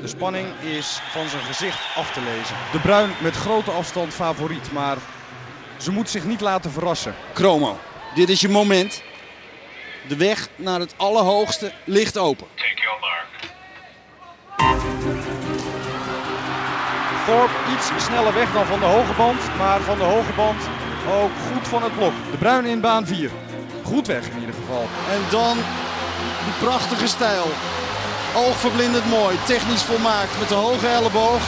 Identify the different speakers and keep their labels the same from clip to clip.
Speaker 1: De spanning is van zijn gezicht af te lezen. De Bruin met grote afstand favoriet, maar ze moet zich niet laten verrassen.
Speaker 2: Chromo, dit is je moment. De weg naar het allerhoogste ligt open.
Speaker 1: Thorpe iets sneller weg dan van de hoge band, maar van de hoge band ook goed van het blok. De Bruin in baan 4. Goed weg in ieder geval.
Speaker 2: En dan die prachtige stijl. Oogverblindend mooi, technisch volmaakt met de hoge elleboog.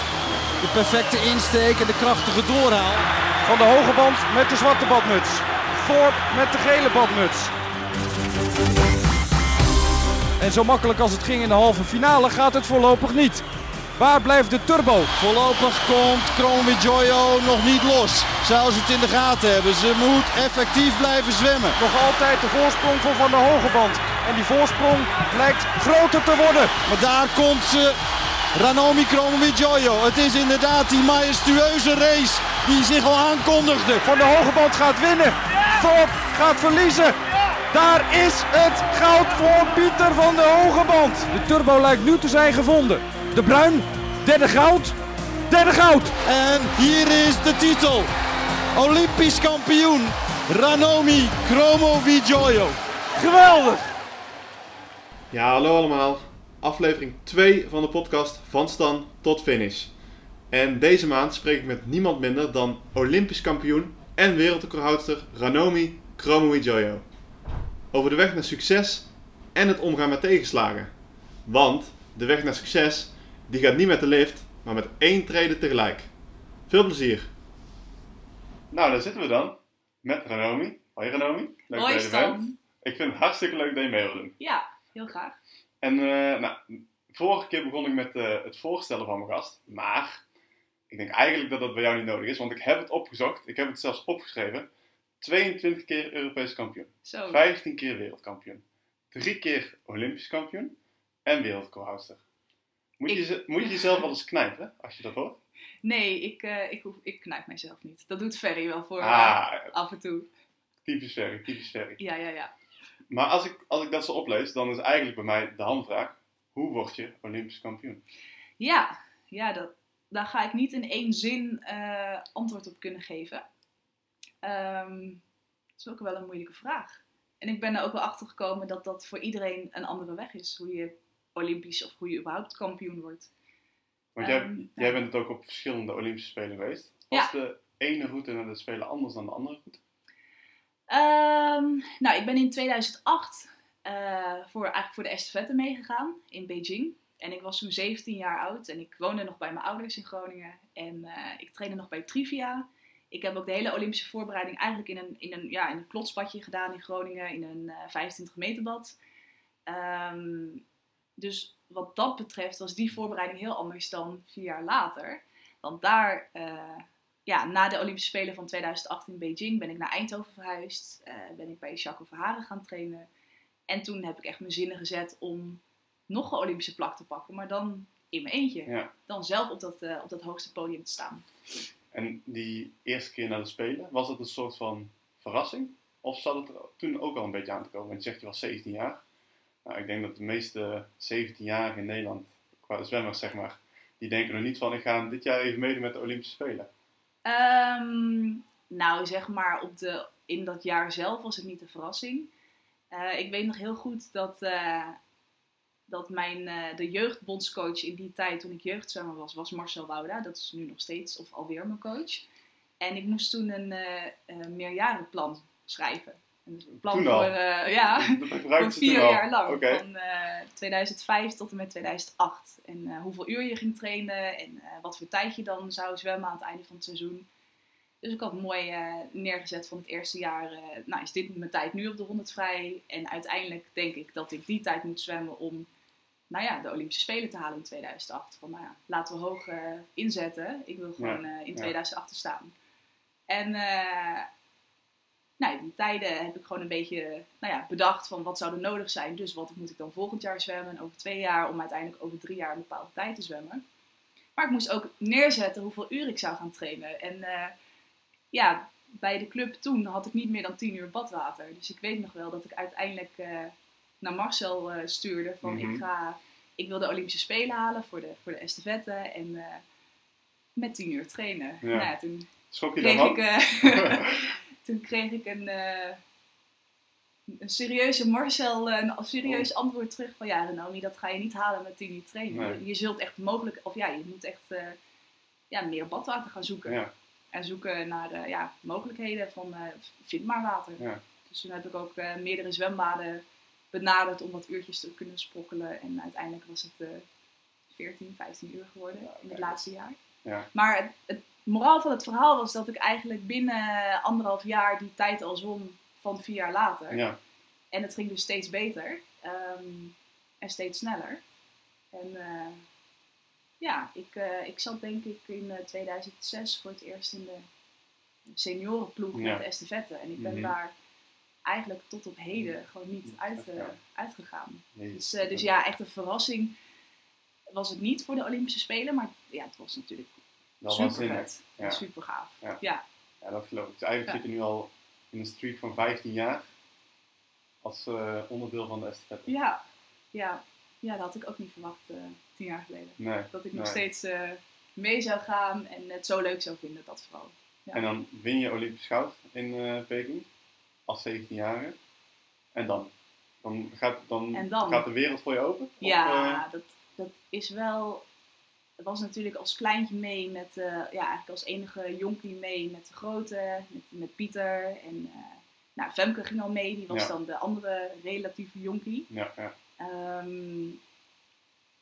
Speaker 2: De perfecte insteek en de krachtige doorhaal.
Speaker 1: Van de hoge band met de zwarte badmuts. Thorpe met de gele badmuts. En zo makkelijk als het ging in de halve finale gaat het voorlopig niet. Waar blijft de turbo?
Speaker 2: Voorlopig komt Kroonwit Joyo nog niet los. Zou ze het in de gaten hebben. Ze moet effectief blijven zwemmen.
Speaker 1: Nog altijd de voorsprong voor Van de Hoge Band. En die voorsprong lijkt groter te worden.
Speaker 2: Maar daar komt ze. Ranomi Kroonwit Joyo. Het is inderdaad die majestueuze race die zich al aankondigde.
Speaker 1: Van de Hoge Band gaat winnen. Thorpe gaat verliezen. Daar is het goud voor Pieter van de Hoge Band. De turbo lijkt nu te zijn gevonden. De Bruin, derde goud. Derde goud.
Speaker 2: En hier is de titel. Olympisch kampioen Ranomi Kromowidjojo.
Speaker 1: Geweldig.
Speaker 3: Ja, hallo allemaal. Aflevering 2 van de podcast Van Stan tot Finish. En deze maand spreek ik met niemand minder dan Olympisch kampioen en wereldrecordhoudster Ranomi Kromowidjojo. Over de weg naar succes en het omgaan met tegenslagen. Want de weg naar succes, die gaat niet met de lift, maar met één treden tegelijk. Veel plezier. Nou, daar zitten we dan. Met Ranomi. Hoi Ranomi. Leuk
Speaker 4: Hoi
Speaker 3: dat je er bent.
Speaker 4: Stan.
Speaker 3: Ik vind het hartstikke leuk dat je mee wil doen.
Speaker 4: Ja, heel graag.
Speaker 3: En eh, nou, vorige keer begon ik met eh, het voorstellen van mijn gast. Maar ik denk eigenlijk dat dat bij jou niet nodig is, want ik heb het opgezocht. Ik heb het zelfs opgeschreven. 22 keer Europees kampioen.
Speaker 4: Zo.
Speaker 3: 15 keer wereldkampioen. 3 keer Olympisch kampioen. En wereldrecordhoudster. Moet, je,
Speaker 4: Ik-
Speaker 3: moet je jezelf wel eens knijpen als je dat hoort?
Speaker 4: Nee, ik, eh, ik, hoef, ik knijp mijzelf niet. Dat doet Ferry wel voor
Speaker 3: Ah,
Speaker 4: af en toe.
Speaker 3: typisch Ferry, typisch Ferry.
Speaker 4: Ja, ja, ja.
Speaker 3: Maar als ik, als ik dat zo oplees, dan is eigenlijk bij mij de handvraag. Hoe word je Olympisch kampioen?
Speaker 4: Ja, ja dat, daar ga ik niet in één zin eh, antwoord op kunnen geven. Ehm, dat is ook wel een moeilijke vraag. En ik ben er ook wel achter gekomen dat dat voor iedereen een andere weg is. Hoe je Olympisch of hoe je überhaupt kampioen wordt.
Speaker 3: Want jij,
Speaker 4: Ehm,
Speaker 3: jij
Speaker 4: ja.
Speaker 3: bent het ook op verschillende Olympische Spelen geweest.
Speaker 4: Ja.
Speaker 3: Was de ene route naar de Spelen anders dan de andere route?
Speaker 4: Ehm, nou, ik ben in 2008 eh, voor, eigenlijk voor de estafette meegegaan in Beijing. En ik was toen 17 jaar oud en ik woonde nog bij mijn ouders in Groningen. En eh, ik trainde nog bij Trivia. Ik heb ook de hele Olympische voorbereiding eigenlijk in een, in een, ja, in een klotsbadje gedaan in Groningen, in een eh 25 meter bad. Ehm, dus wat dat betreft was die voorbereiding heel anders dan vier jaar later. Want daar, eh, ja, na de Olympische Spelen van 2008 in Beijing ben ik naar Eindhoven verhuisd. eh, ben ik bij Jaco Verharen gaan trainen. En toen heb ik echt mijn zinnen gezet om nog een Olympische plak te pakken. Maar dan in mijn eentje.
Speaker 3: Ja.
Speaker 4: Dan zelf op dat, eh, op dat hoogste podium te staan.
Speaker 3: En die eerste keer naar de Spelen, was dat een soort van verrassing? Of zat het er toen ook al een beetje aan te komen? Want je zegt je was 17 jaar. Nou, ik denk dat de meeste 17-jarigen in Nederland, qua zwemmers zeg maar, die denken er niet van, ik ga dit jaar even meedoen met de Olympische Spelen.
Speaker 4: Ehm, nou, zeg maar, op de, in dat jaar zelf was het niet een verrassing. Eh, ik weet nog heel goed dat, eh, dat mijn, eh, de jeugdbondscoach in die tijd, toen ik jeugdzwemmer was, was Marcel Wouda. Dat is nu nog steeds, of alweer mijn coach. En ik moest toen een meerjarenplan schrijven. Een plan
Speaker 3: Toen al?
Speaker 4: voor, eh, ja, voor vier jaar lang. Van eh, 2005 tot en met 2008. En eh, hoeveel uur je ging trainen en eh, wat voor tijd je dan zou zwemmen aan het einde van het seizoen. Dus ik had mooi eh, neergezet van het eerste jaar. eh, nou, is dit mijn tijd nu op de 100 vrij? En uiteindelijk denk ik dat ik die tijd moet zwemmen om nou ja, de Olympische Spelen te halen in 2008. Van nou ja, laten we hoog eh, inzetten. Ik wil gewoon eh, in
Speaker 3: ja.
Speaker 4: 2008 staan. En eh, nou, die tijden heb ik gewoon een beetje nou ja, bedacht van wat zou er nodig zijn. Dus wat moet ik dan volgend jaar zwemmen en over twee jaar om uiteindelijk over drie jaar een bepaalde tijd te zwemmen. Maar ik moest ook neerzetten hoeveel uur ik zou gaan trainen. En eh, ja, bij de club toen had ik niet meer dan 10 uur badwater. Dus ik weet nog wel dat ik uiteindelijk eh, naar Marcel eh, stuurde van
Speaker 3: Mhm.
Speaker 4: ik ga, ik wil de Olympische Spelen halen voor de, voor de estafette en met tien uur trainen.
Speaker 3: Ja.
Speaker 4: Nou toen
Speaker 3: Schok je
Speaker 4: kreeg
Speaker 3: dan
Speaker 4: ik, toen kreeg ik een, eh, een serieuze Marcel, eh, een serieus antwoord terug van ja Renomi, dat ga je niet halen met uur trainen.
Speaker 3: Nee.
Speaker 4: Je, zult echt mogelijk, of ja, je moet echt eh, ja, meer badwater gaan zoeken.
Speaker 3: Ja,
Speaker 4: En zoeken naar de ja, mogelijkheden van eh, vind maar water.
Speaker 3: ja.
Speaker 4: Dus toen heb ik ook meerdere zwembaden benaderd om wat uurtjes te kunnen sprokkelen. En uiteindelijk was het eh 14, 15 uur geworden in het laatste jaar.
Speaker 3: Ja.
Speaker 4: Maar het, het moraal van het verhaal was dat ik eigenlijk binnen anderhalf jaar die tijd al zwom van vier jaar later.
Speaker 3: ja.
Speaker 4: En het ging dus steeds beter ehm, en steeds sneller. En eh, ja, ik, eh, ik zat denk ik in eh, 2006 voor het eerst in de seniorenploeg
Speaker 3: Ja.
Speaker 4: met de estafette. En ik ben
Speaker 3: Mhm.
Speaker 4: daar eigenlijk tot op heden gewoon niet uit, eh, uitgegaan. Dus, eh, dus ja, echt een verrassing was het niet voor de Olympische Spelen. Maar ja, het was natuurlijk
Speaker 3: Dat was
Speaker 4: super.
Speaker 3: Ja.
Speaker 4: Super gaaf.
Speaker 3: Ja.
Speaker 4: Ja.
Speaker 3: Ja, dat geloof ik. Dus eigenlijk zit je nu al in een streak van 15 jaar als eh, onderdeel van de estafette.
Speaker 4: Ja. Ja. ja, dat had ik ook niet verwacht eh, tien jaar geleden.
Speaker 3: Nee.
Speaker 4: Dat ik nog
Speaker 3: Nee.
Speaker 4: steeds eh, mee zou gaan en het zo leuk zou vinden, dat vooral. Ja.
Speaker 3: En dan win je Olympisch goud in Peking als 17-jarige. En dan? Dan, gaat, dan, gaat de wereld voor je open?
Speaker 4: Ja, dat, dat is wel. Het was natuurlijk als kleintje mee met, eh, ja, eigenlijk als enige jonkie mee met de grote, met, met Pieter. En eh, nou, Femke ging al mee, die was
Speaker 3: Ja.
Speaker 4: dan de andere relatieve jonkie.
Speaker 3: ja, ja.
Speaker 4: Ehm,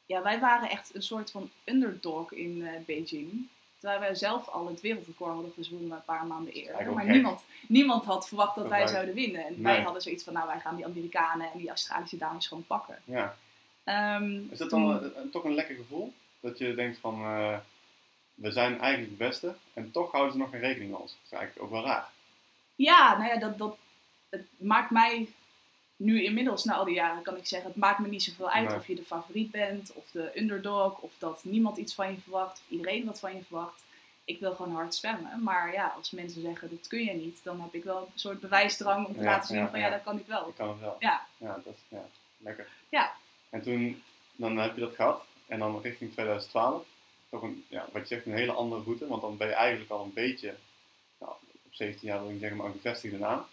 Speaker 4: ja, wij waren echt een soort van underdog in eh, Beijing. Terwijl wij zelf al het wereldrecord hadden gezwommen een paar maanden eerder. Maar niemand, niemand had verwacht dat
Speaker 3: Dat
Speaker 4: wij
Speaker 3: wij-
Speaker 4: zouden winnen. En
Speaker 3: Nee.
Speaker 4: wij hadden zoiets van, nou wij gaan die Amerikanen en die Australische dames gewoon pakken.
Speaker 3: ja.
Speaker 4: Ehm,
Speaker 3: Is dat dan toch een lekker gevoel? Dat je denkt van, eh, we zijn eigenlijk de beste en toch houden ze nog geen rekening met ons. Dat is eigenlijk ook wel raar.
Speaker 4: Ja, nou ja, dat, dat, het maakt mij nu inmiddels, na al die jaren, kan ik zeggen, het maakt me niet zoveel uit
Speaker 3: Nee.
Speaker 4: of je de favoriet bent, of de underdog, of dat niemand iets van je verwacht, of iedereen wat van je verwacht. Ik wil gewoon hard zwemmen. Maar ja, als mensen zeggen dat kun je niet, dan heb ik wel een soort bewijsdrang om te
Speaker 3: Ja,
Speaker 4: laten zien
Speaker 3: ja,
Speaker 4: van ja,
Speaker 3: ja.
Speaker 4: dat kan ik wel.
Speaker 3: Ik kan het wel.
Speaker 4: Ja.
Speaker 3: Ja, dat is ja, lekker.
Speaker 4: Ja.
Speaker 3: En toen, dan heb je dat gehad. En dan richting 2012. Toch een, ja, wat je zegt, een hele andere route. Want dan ben je eigenlijk al een beetje, nou, op 17 jaar wil ik zeggen, maar een gevestigde naam.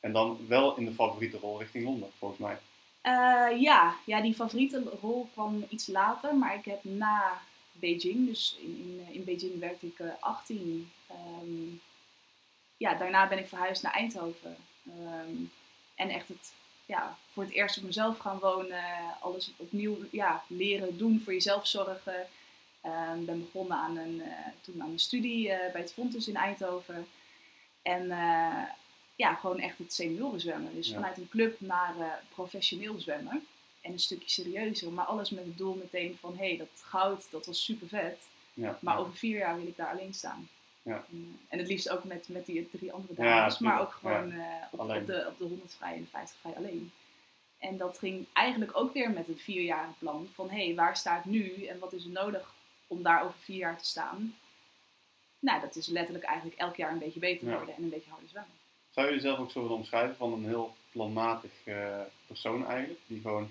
Speaker 3: En dan wel in de favoriete rol richting Londen, volgens mij.
Speaker 4: Eh, ja. ja, die favoriete rol kwam iets later, maar ik heb na Beijing, dus in, in, in Beijing werkte ik eh, 18. ehm, ja, daarna ben ik verhuisd naar Eindhoven. Ehm, en echt het, ja, voor het eerst op mezelf gaan wonen, alles opnieuw ja, leren doen, voor jezelf zorgen. Ik ben begonnen aan een, eh, toen aan een studie eh, bij het Fontes in Eindhoven. En eh, ja, gewoon echt het seniorenzwemmen. Dus
Speaker 3: Ja.
Speaker 4: vanuit een club naar professioneel zwemmen. En een stukje serieuzer, maar alles met het doel meteen van hé, hey, dat goud, dat was super vet.
Speaker 3: Ja.
Speaker 4: Maar over vier jaar wil ik daar alleen staan.
Speaker 3: Ja.
Speaker 4: En, eh, en het liefst ook met, met die drie andere
Speaker 3: Ja,
Speaker 4: dames, maar ook gewoon eh, op, de, op de 100 vrij en de 50 vrij alleen. En dat ging eigenlijk ook weer met het vierjarige plan van hé, hey, waar sta ik nu en wat is er nodig om daar over vier jaar te staan? Nou, dat is letterlijk eigenlijk elk jaar een beetje beter worden en een beetje harder zwemmen.
Speaker 3: Zou je jezelf ook zo willen omschrijven van een heel planmatig eh, persoon eigenlijk? Die gewoon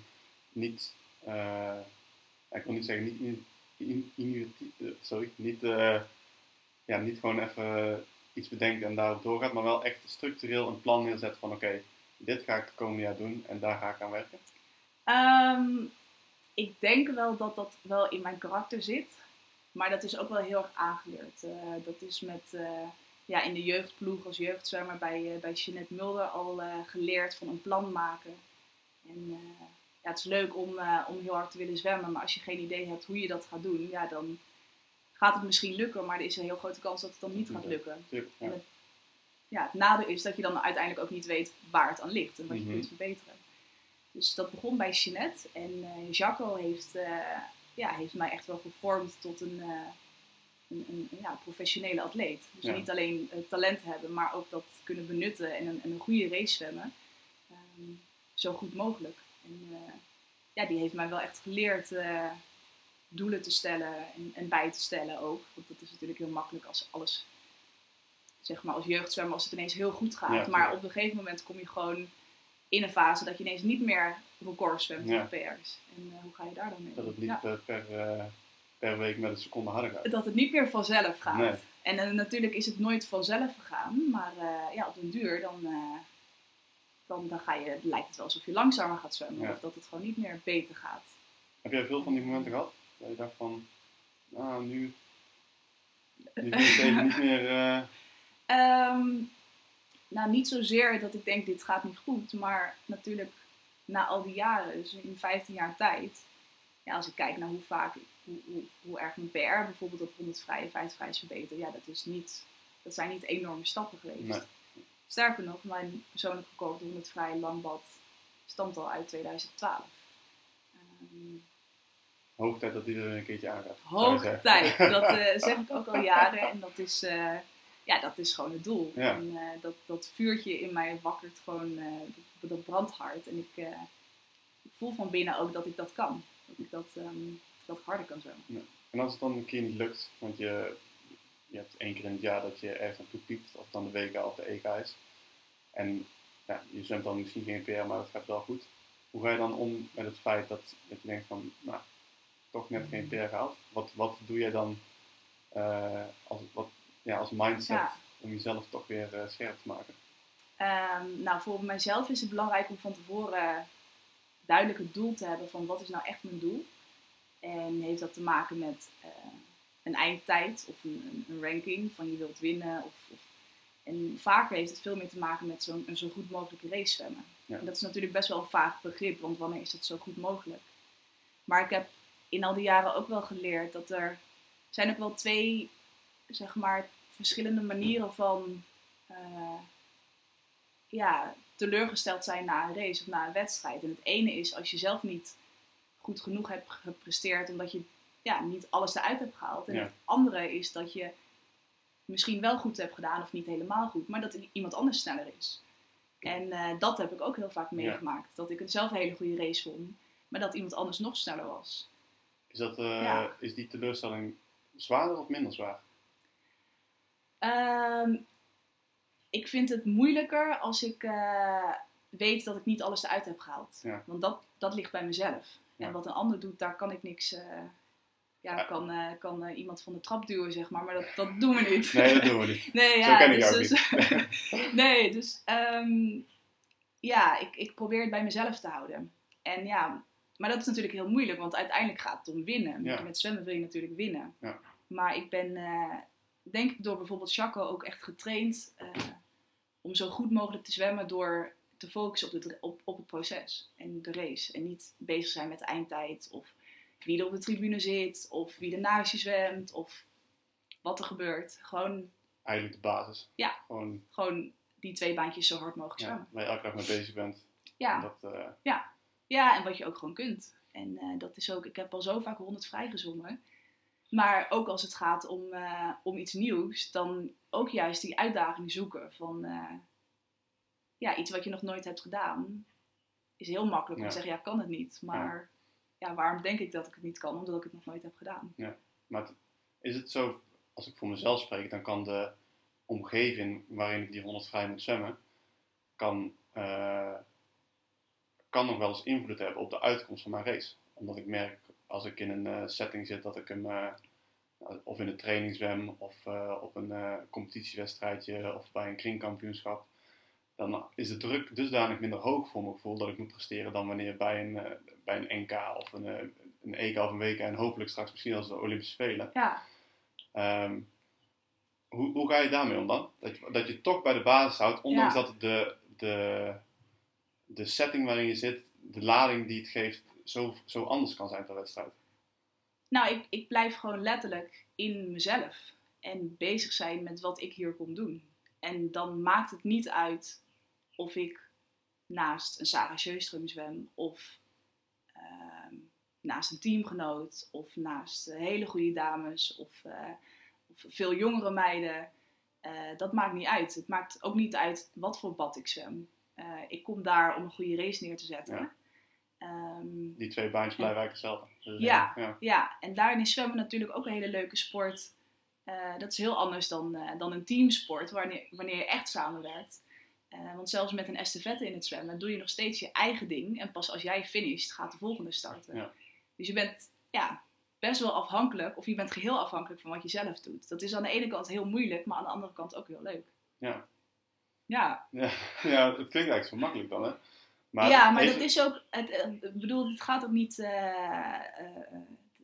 Speaker 3: niet, eh, ik wil niet zeggen, niet, in, in, sorry, niet, ja, niet gewoon even iets bedenkt en daarop doorgaat, maar wel echt structureel een plan neerzet van oké, dit ga ik het komende jaar doen en daar ga ik aan werken.
Speaker 4: Ehm, ik denk wel dat dat wel in mijn karakter zit. Maar dat is ook wel heel erg aangeleerd. Eh, dat is met, eh, ja, in de jeugdploeg als jeugdzwemmer bij, eh bij Jeanette Mulder al eh, geleerd van een plan maken. En eh, ja, het is leuk om, eh, om heel hard te willen zwemmen. Maar als je geen idee hebt hoe je dat gaat doen, ja, dan gaat het misschien lukken. Maar er is een heel grote kans dat het dan niet gaat lukken.
Speaker 3: Ja.
Speaker 4: En het, ja, het nadeel is dat je dan uiteindelijk ook niet weet waar het aan ligt en wat je
Speaker 3: Mhm.
Speaker 4: kunt verbeteren. Dus dat begon bij Jeanette en eh Jacco heeft, eh, ja, heeft mij echt wel gevormd tot een, eh, een, een ja, professionele atleet. Dus
Speaker 3: Ja.
Speaker 4: niet alleen talent hebben, maar ook dat kunnen benutten en een, en een goede race zwemmen. Ehm, zo goed mogelijk. En ja, die heeft mij wel echt geleerd doelen te stellen en, en bij te stellen ook. Want dat is natuurlijk heel makkelijk als alles, zeg maar als jeugdzwemmer, als het ineens heel goed gaat.
Speaker 3: Ja,
Speaker 4: maar op een gegeven moment kom je gewoon in een fase dat je ineens niet meer records zwemt
Speaker 3: Ja.
Speaker 4: PR's. En eh, hoe ga je daar dan mee?
Speaker 3: Dat het niet
Speaker 4: Ja.
Speaker 3: eh, per, eh, per week met een seconde harder gaat.
Speaker 4: Dat het niet meer vanzelf gaat.
Speaker 3: Nee.
Speaker 4: En natuurlijk is het nooit vanzelf gegaan, maar ja, op den duur dan, dan, dan ga je, lijkt het wel alsof je langzamer gaat zwemmen
Speaker 3: Ja.
Speaker 4: of dat het gewoon niet meer beter gaat.
Speaker 3: Heb jij veel van die momenten gehad? Dat je dacht van, nou nu, nu vind ik het even niet meer... eh,
Speaker 4: Ehm, nou, niet zozeer dat ik denk dit gaat niet goed, maar natuurlijk na al die jaren, dus in 15 jaar tijd, ja, als ik kijk naar hoe vaak, hoe, hoe, hoe erg mijn PR bijvoorbeeld op 100 vrije, 50 vrije is verbeterd, ja, dat, is niet, dat zijn niet enorme stappen geweest.
Speaker 3: Nee.
Speaker 4: Sterker nog, mijn persoonlijk record op de 100 vrije langbad stamt al uit 2012. Ehm,
Speaker 3: hoog tijd dat die er een keertje aangaat. zou je
Speaker 4: Hoog
Speaker 3: zeggen.
Speaker 4: tijd. Dat eh, zeg ik ook al jaren. En dat is, eh, ja, dat is gewoon het doel.
Speaker 3: Ja.
Speaker 4: En eh, dat, dat vuurtje in mij wakkert gewoon, dat, dat brandt hard. En ik, ik voel van binnen ook dat ik dat kan. Dat ik dat, ehm, dat harder kan zwemmen.
Speaker 3: En als het dan een keer niet lukt, want je, je hebt één keer in het jaar dat je ergens naartoe piept, of dan de WK of de EK is. En ja, je zwemt dan misschien geen PR, maar het gaat wel goed. Hoe ga je dan om met het feit dat, dat je denkt van, nou, toch net geen PR gehaald? Wat, wat doe jij dan eh, als, wat, ja, als mindset
Speaker 4: Ja.
Speaker 3: om jezelf toch weer eh, scherp te maken?
Speaker 4: Ehm, nou, voor mijzelf is het belangrijk om van tevoren duidelijk het doel te hebben van wat is nou echt mijn doel. En heeft dat te maken met eh, een eindtijd of een, een, ranking van je wilt winnen. Of, of, en vaker heeft het veel meer te maken met zo'n een zo goed mogelijke race zwemmen.
Speaker 3: Ja.
Speaker 4: En dat is natuurlijk best wel een vaag begrip, want wanneer is het zo goed mogelijk? Maar ik heb in al die jaren ook wel geleerd dat er zijn ook wel twee, zeg maar, verschillende manieren van eh, ja, teleurgesteld zijn na een race of na een wedstrijd. En het ene is als je zelf niet goed genoeg hebt gepresteerd omdat je ja, niet alles eruit hebt gehaald. En
Speaker 3: Ja.
Speaker 4: het andere is dat je misschien wel goed hebt gedaan of niet helemaal goed, maar dat iemand anders sneller is. En eh, dat heb ik ook heel vaak meegemaakt. Dat ik het zelf een hele goede race vond, maar dat iemand anders nog sneller was.
Speaker 3: Is, dat, eh,
Speaker 4: Ja.
Speaker 3: is die teleurstelling zwaarder of minder zwaar?
Speaker 4: Ehm, ik vind het moeilijker als ik eh, weet dat ik niet alles eruit heb gehaald.
Speaker 3: Ja.
Speaker 4: Want dat, dat ligt bij mezelf.
Speaker 3: Ja.
Speaker 4: En wat een ander doet, daar kan ik niks. eh, ja, kan, kan iemand van de trap duwen, zeg maar. Maar dat, dat doen we niet.
Speaker 3: Nee, dat doen we niet.
Speaker 4: Nee,
Speaker 3: Zo
Speaker 4: ja,
Speaker 3: ken ik
Speaker 4: dus, dus- nee, dus ehm, ja, ik, ik probeer het bij mezelf te houden. En ja, maar dat is natuurlijk heel moeilijk, want uiteindelijk gaat het om winnen.
Speaker 3: Ja.
Speaker 4: Met zwemmen wil je natuurlijk winnen.
Speaker 3: Ja.
Speaker 4: Maar ik ben, eh, denk ik, door bijvoorbeeld Chaco ook echt getraind eh, om zo goed mogelijk te zwemmen door te focussen op, het op, op het proces en de race. En niet bezig zijn met de eindtijd of wie er op de tribune zit of wie er naast je zwemt of wat er gebeurt. Gewoon
Speaker 3: Eigenlijk de basis.
Speaker 4: Ja.
Speaker 3: Gewoon
Speaker 4: gewoon die twee baantjes zo hard mogelijk
Speaker 3: ja,
Speaker 4: zwemmen.
Speaker 3: waar je elke dag mee bezig bent.
Speaker 4: Ja,
Speaker 3: Dat, eh,
Speaker 4: ja, en wat je ook gewoon kunt. En eh, dat is ook, ik heb al zo vaak 100 vrij gezongen. Maar ook als het gaat om, eh, om iets nieuws, dan ook juist die uitdaging zoeken van eh, ja, iets wat je nog nooit hebt gedaan. Is heel makkelijk om
Speaker 3: Ja.
Speaker 4: te zeggen, ja, kan het niet. Maar ja. waarom denk ik dat ik het niet kan? Omdat ik het nog nooit heb gedaan.
Speaker 3: Maar het- is het zo, als ik voor mezelf spreek, dan kan de omgeving waarin ik die 100 vrij moet zwemmen, kan, kan nog wel eens invloed hebben op de uitkomst van mijn race. Omdat ik merk, als ik in een eh, setting zit, dat ik hem eh, of in een training zwem, of eh, op een competitiewedstrijdje, of bij een kringkampioenschap, dan is de druk dusdanig minder hoog voor mijn gevoel dat ik moet presteren dan wanneer bij een, bij een NK of een, een EK of een WK en hopelijk straks misschien als de Olympische Spelen.
Speaker 4: Ja,
Speaker 3: Ehm, hoe, hoe ga je daarmee om dan? Dat je, dat je toch bij de basis houdt, ondanks
Speaker 4: Ja.
Speaker 3: dat de, de, de setting waarin je zit, de lading die het geeft, zo, zo anders kan zijn per wedstrijd.
Speaker 4: nou, ik, ik blijf gewoon letterlijk in mezelf. En bezig zijn met wat ik hier kom doen. En dan maakt het niet uit of ik naast een Sarah Sjöström zwem. Of ehm, naast een teamgenoot. Of naast eh, hele goede dames. Of, eh, of veel jongere meiden. Eh, dat maakt niet uit. Het maakt ook niet uit wat voor bad ik zwem. Eh, ik kom daar om een goede race neer te zetten.
Speaker 3: Ja.
Speaker 4: Ehm,
Speaker 3: Die twee baantjes blijven eigenlijk hetzelfde. Dus,
Speaker 4: Ja.
Speaker 3: ja.
Speaker 4: ja, en daarin is zwemmen natuurlijk ook een hele leuke sport. Eh, dat is heel anders dan, eh, dan een teamsport, wanneer, wanneer je echt samenwerkt. Want zelfs met een estafette in het zwemmen doe je nog steeds je eigen ding. En pas als jij finisht, gaat de volgende starten.
Speaker 3: Ja.
Speaker 4: Dus je bent ja, best wel afhankelijk, of je bent geheel afhankelijk van wat je zelf doet. Dat is aan de ene kant heel moeilijk, maar aan de andere kant ook heel leuk.
Speaker 3: Ja.
Speaker 4: Ja,
Speaker 3: Ja, ja, het klinkt eigenlijk zo makkelijk dan, hè? Maar
Speaker 4: ja maar
Speaker 3: even-
Speaker 4: dat is ook, het, eh, ik bedoel, het gaat ook niet, eh, eh,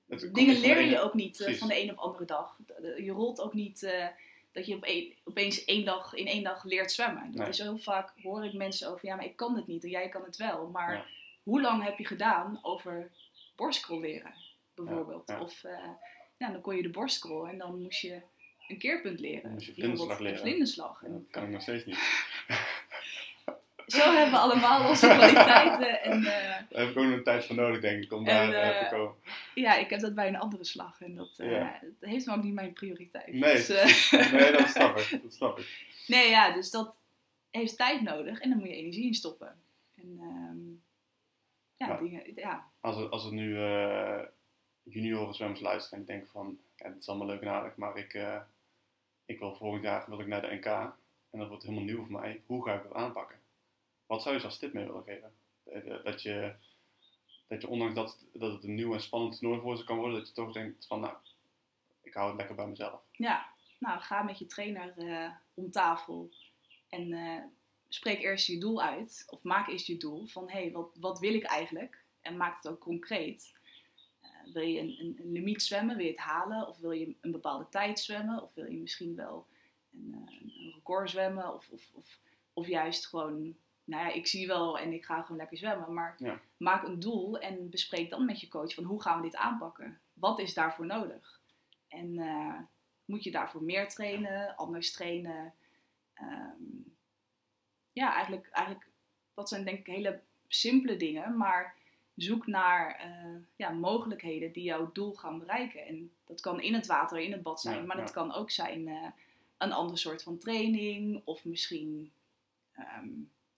Speaker 3: het
Speaker 4: dingen leer je
Speaker 3: ene-
Speaker 4: ook niet van de een op andere dag. Je rolt ook niet dat je op een- opeens één dag, in één dag leert zwemmen. Dat
Speaker 3: Nee.
Speaker 4: is heel vaak, hoor ik mensen over, ja, maar ik kan het niet en jij kan het wel. Maar
Speaker 3: Ja.
Speaker 4: hoe lang heb je gedaan over borstkrol leren, bijvoorbeeld?
Speaker 3: Ja.
Speaker 4: Of ja, dan kon je de borstkrol en dan moest je een keerpunt leren.
Speaker 3: Dan moest je vlinderslag leren.
Speaker 4: Vlinderslag.
Speaker 3: Ja, dat kan ik nog steeds niet.
Speaker 4: zo hebben we allemaal onze kwaliteiten. En eh,
Speaker 3: Daar heb ik ook nog een tijd voor nodig, denk ik, om
Speaker 4: En,
Speaker 3: daar eh,
Speaker 4: eh,
Speaker 3: te komen.
Speaker 4: ja, ik heb dat bij een andere slag en dat,
Speaker 3: Ja.
Speaker 4: dat heeft me ook niet mijn prioriteit.
Speaker 3: Nee,
Speaker 4: Dus,
Speaker 3: nee, dat snap ik. Dat snap ik.
Speaker 4: Nee, ja, dus dat heeft tijd nodig en dan moet je energie in stoppen. En ehm, ja, dingen, ja,
Speaker 3: Als er, als er nu junioren zwemmers luisteren en denken van, ja, het is allemaal leuk en aardig, maar ik, ik wil volgend jaar wil ik naar de NK en dat wordt helemaal nieuw voor mij. Hoe ga ik dat aanpakken? Wat zou je als tip mee willen geven? Eh, eh, Dat je, dat je ondanks dat, dat het een nieuw en spannend toernooi voor ze kan worden, dat je toch denkt van, nou, ik hou het lekker bij mezelf.
Speaker 4: ja, nou, ga met je trainer eh, om tafel en spreek eerst je doel uit. Of maak eerst je doel van, hé, hey, wat, wat wil ik eigenlijk? En maak het ook concreet. Wil je een, een, een limiet zwemmen? Wil je het halen? Of wil je een bepaalde tijd zwemmen? Of wil je misschien wel een, eh, een record zwemmen? Of, of, of, of juist gewoon, nou ja, ik zie wel en ik ga gewoon lekker zwemmen. Maar
Speaker 3: Ja.
Speaker 4: maak een doel en bespreek dan met je coach van hoe gaan we dit aanpakken? Wat is daarvoor nodig? En eh, moet je daarvoor meer trainen, anders trainen? Ehm, ja, eigenlijk, eigenlijk, dat zijn denk ik hele simpele dingen, maar zoek naar eh, ja, mogelijkheden die jouw doel gaan bereiken. En dat kan in het water, in het bad zijn,
Speaker 3: Ja,
Speaker 4: maar dat
Speaker 3: ja.
Speaker 4: kan ook zijn eh, een ander soort van training of misschien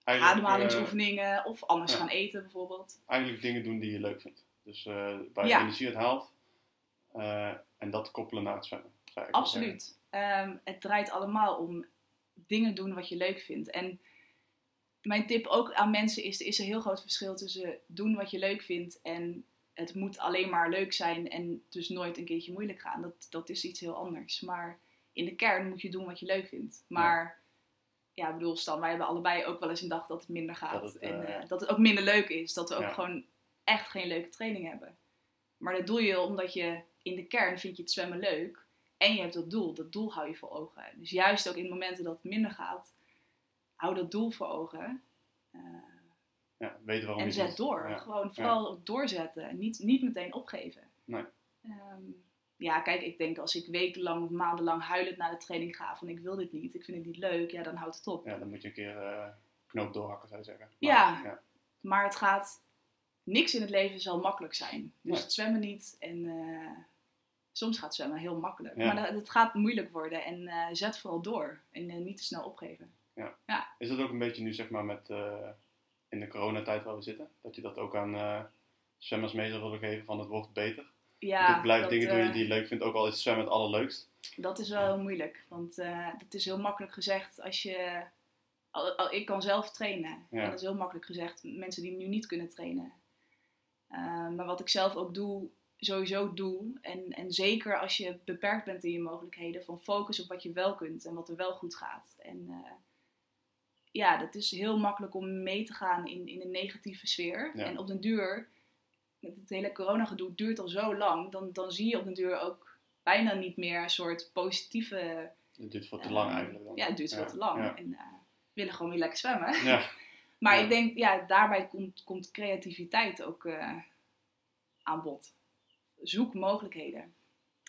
Speaker 3: Eigenlijk,
Speaker 4: ademhalingsoefeningen of anders gaan eten bijvoorbeeld.
Speaker 3: eh, eigenlijk dingen doen die je leuk vindt. Dus eh, waar je energie uit haalt eh, en dat koppelen naar het zwemmen.
Speaker 4: Absoluut. Ehm, het draait allemaal om dingen doen wat je leuk vindt. En mijn tip ook aan mensen is, er is een heel groot verschil tussen doen wat je leuk vindt en het moet alleen maar leuk zijn en dus nooit een keertje moeilijk gaan. Dat, dat is iets heel anders. Maar in de kern moet je doen wat je leuk vindt. Maar ja, bedoel, Stan, wij hebben allebei ook wel eens een dag dat het minder gaat.
Speaker 3: Dat het,
Speaker 4: en
Speaker 3: eh,
Speaker 4: eh, dat het ook minder leuk is. Dat we ook
Speaker 3: Ja.
Speaker 4: gewoon echt geen leuke training hebben. Maar dat doe je omdat je in de kern vind je het zwemmen leuk. En je hebt dat doel. Dat doel hou je voor ogen. Dus juist ook in momenten dat het minder gaat, hou dat doel voor ogen. Eh,
Speaker 3: Ja, weten waarom
Speaker 4: en zet door.
Speaker 3: Ja.
Speaker 4: Gewoon vooral doorzetten. Niet, niet meteen opgeven.
Speaker 3: Nee.
Speaker 4: Ehm, ja, kijk, ik denk als ik wekenlang of maandenlang huilend naar de training ga van ik wil dit niet, ik vind het niet leuk, ja, dan houdt het op.
Speaker 3: Ja, dan moet je een keer eh, knoop doorhakken, zou je zeggen.
Speaker 4: Ja.
Speaker 3: ja.
Speaker 4: Maar het gaat, niks in het leven zal makkelijk zijn. Dus
Speaker 3: Nee.
Speaker 4: het zwemmen niet en eh, soms gaat zwemmen heel makkelijk.
Speaker 3: Ja.
Speaker 4: Maar het gaat moeilijk worden en zet vooral door en niet te snel opgeven.
Speaker 3: Is dat ook een beetje nu, zeg maar, met eh, in de coronatijd waar we zitten? Dat je dat ook aan eh, zwemmers mee zou willen geven van het wordt beter?
Speaker 4: Ja,
Speaker 3: blijf
Speaker 4: dat,
Speaker 3: dingen doen
Speaker 4: eh,
Speaker 3: die je leuk vindt, ook al is zwemmen het allerleukst.
Speaker 4: Dat is wel heel moeilijk, want eh het is heel makkelijk gezegd als je. Al, al- ik kan zelf trainen.
Speaker 3: Ja.
Speaker 4: En dat is heel makkelijk gezegd. Mensen die nu niet kunnen trainen. Eh, maar wat ik zelf ook doe, sowieso doe. En, en zeker als je beperkt bent in je mogelijkheden, van focus op wat je wel kunt en wat er wel goed gaat. En eh, ja, dat is heel makkelijk om mee te gaan in, in een negatieve sfeer.
Speaker 3: Ja.
Speaker 4: En op den duur, het hele corona-gedoe duurt al zo lang, dan, dan zie je op den duur ook bijna niet meer een soort positieve.
Speaker 3: Het duurt veel te
Speaker 4: eh,
Speaker 3: lang eigenlijk. Dan.
Speaker 4: Ja, het duurt veel te lang.
Speaker 3: Ja.
Speaker 4: En eh, we willen gewoon weer lekker zwemmen.
Speaker 3: Ja.
Speaker 4: Maar
Speaker 3: Ja.
Speaker 4: ik denk, ja, daarbij komt, komt creativiteit ook eh, aan bod. Zoek mogelijkheden.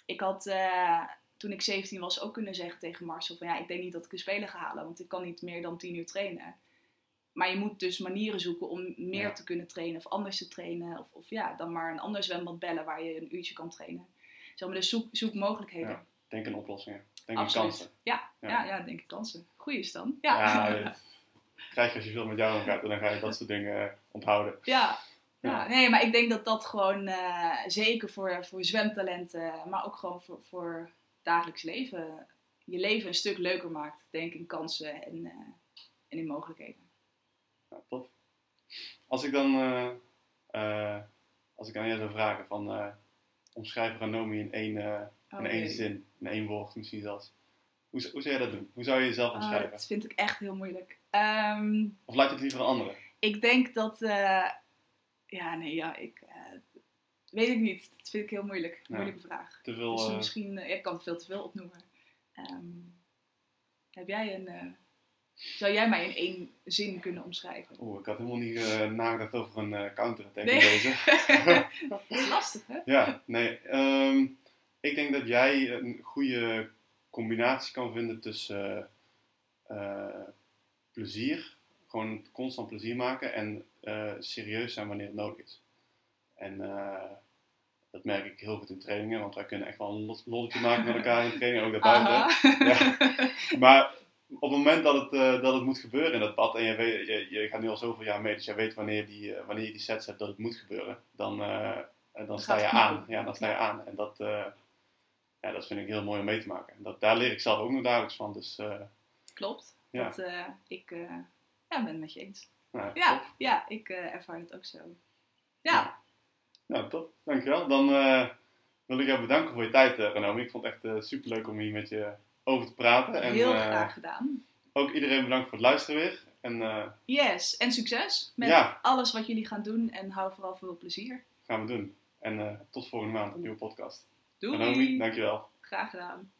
Speaker 4: Ik had eh, toen ik 17 was ook kunnen zeggen tegen Marcel van ja, ik denk niet dat ik een speler ga halen, want ik kan niet meer dan 10 uur trainen. Maar je moet dus manieren zoeken om meer
Speaker 3: Ja.
Speaker 4: te kunnen trainen of anders te trainen. Of, of ja, dan maar een ander zwembad bellen waar je een uurtje kan trainen. Zeg maar, dus zoek, zoek mogelijkheden.
Speaker 3: Ja. Denk aan oplossingen. Denk aan kansen.
Speaker 4: Ja,
Speaker 3: Ja.
Speaker 4: ja. Ja, denk ik kansen. Goeie stand. Ja.
Speaker 3: Ja, krijg je als je veel met jou omgaat en dan ga je dat soort dingen eh, onthouden.
Speaker 4: Ja.
Speaker 3: Ja.
Speaker 4: nee, maar ik denk dat dat gewoon eh, zeker voor, voor zwemtalenten, maar ook gewoon voor, voor dagelijks leven, je leven een stuk leuker maakt. Denk in kansen en eh, en in mogelijkheden.
Speaker 3: Ja, tof. Als ik dan, eh, als ik aan jou zou vragen van, omschrijf Ranomi in één,
Speaker 4: Oh,
Speaker 3: in één zin, in één woord misschien zelfs. Hoe, hoe zou jij dat doen? Hoe zou je jezelf
Speaker 4: Oh,
Speaker 3: omschrijven?
Speaker 4: dat vind ik echt heel moeilijk. Ehm,
Speaker 3: Of laat je het liever aan anderen?
Speaker 4: ik denk dat, ja, nee, ja, ik, weet ik niet. Dat vind ik heel moeilijk.
Speaker 3: Ja.
Speaker 4: Moeilijke vraag.
Speaker 3: Te veel,
Speaker 4: Dus
Speaker 3: eh,
Speaker 4: misschien, eh, ik kan veel te veel opnoemen. Ehm, heb jij een, eh, zou jij mij in één zin kunnen omschrijven?
Speaker 3: Oeh, ik had helemaal niet nagedacht over een eh counter-attack
Speaker 4: Nee.
Speaker 3: deze.
Speaker 4: dat is lastig, hè?
Speaker 3: Ja, nee. ehm, ik denk dat jij een goede combinatie kan vinden tussen plezier, gewoon constant plezier maken en serieus zijn wanneer het nodig is. En dat merk ik heel goed in trainingen, want wij kunnen echt wel een lo- lolletje maken met elkaar in trainingen, ook daarbuiten. Ja. Maar op het moment dat het, eh, dat het moet gebeuren in dat pad, en je, weet, je, je gaat nu al zoveel jaar mee, dus je weet wanneer, die, eh, wanneer je die sets hebt dat het moet gebeuren, dan, eh, dan sta je aan. Ja, dan sta je aan. En dat, ja, dat vind ik heel mooi om mee te maken. En dat, daar leer ik zelf ook nog dagelijks van. Dus
Speaker 4: Klopt.
Speaker 3: Ja.
Speaker 4: Dat, ik ja, ben het met je eens.
Speaker 3: nou,
Speaker 4: Ja, ja ik ervaar het ook zo. Ja.
Speaker 3: Nou, top. Dankjewel. Dan eh, wil ik jou bedanken voor je tijd, uh, Renomi. Ik vond het echt super superleuk om hier met je over te praten. En,
Speaker 4: heel
Speaker 3: eh,
Speaker 4: graag gedaan.
Speaker 3: Ook iedereen bedankt voor het luisteren weer. En
Speaker 4: Yes, en succes met
Speaker 3: Ja.
Speaker 4: alles wat jullie gaan doen. En hou vooral veel plezier.
Speaker 3: gaan we doen. En tot volgende maand, een nieuwe podcast.
Speaker 4: Doei!
Speaker 3: Renomi, dankjewel.
Speaker 4: Graag gedaan.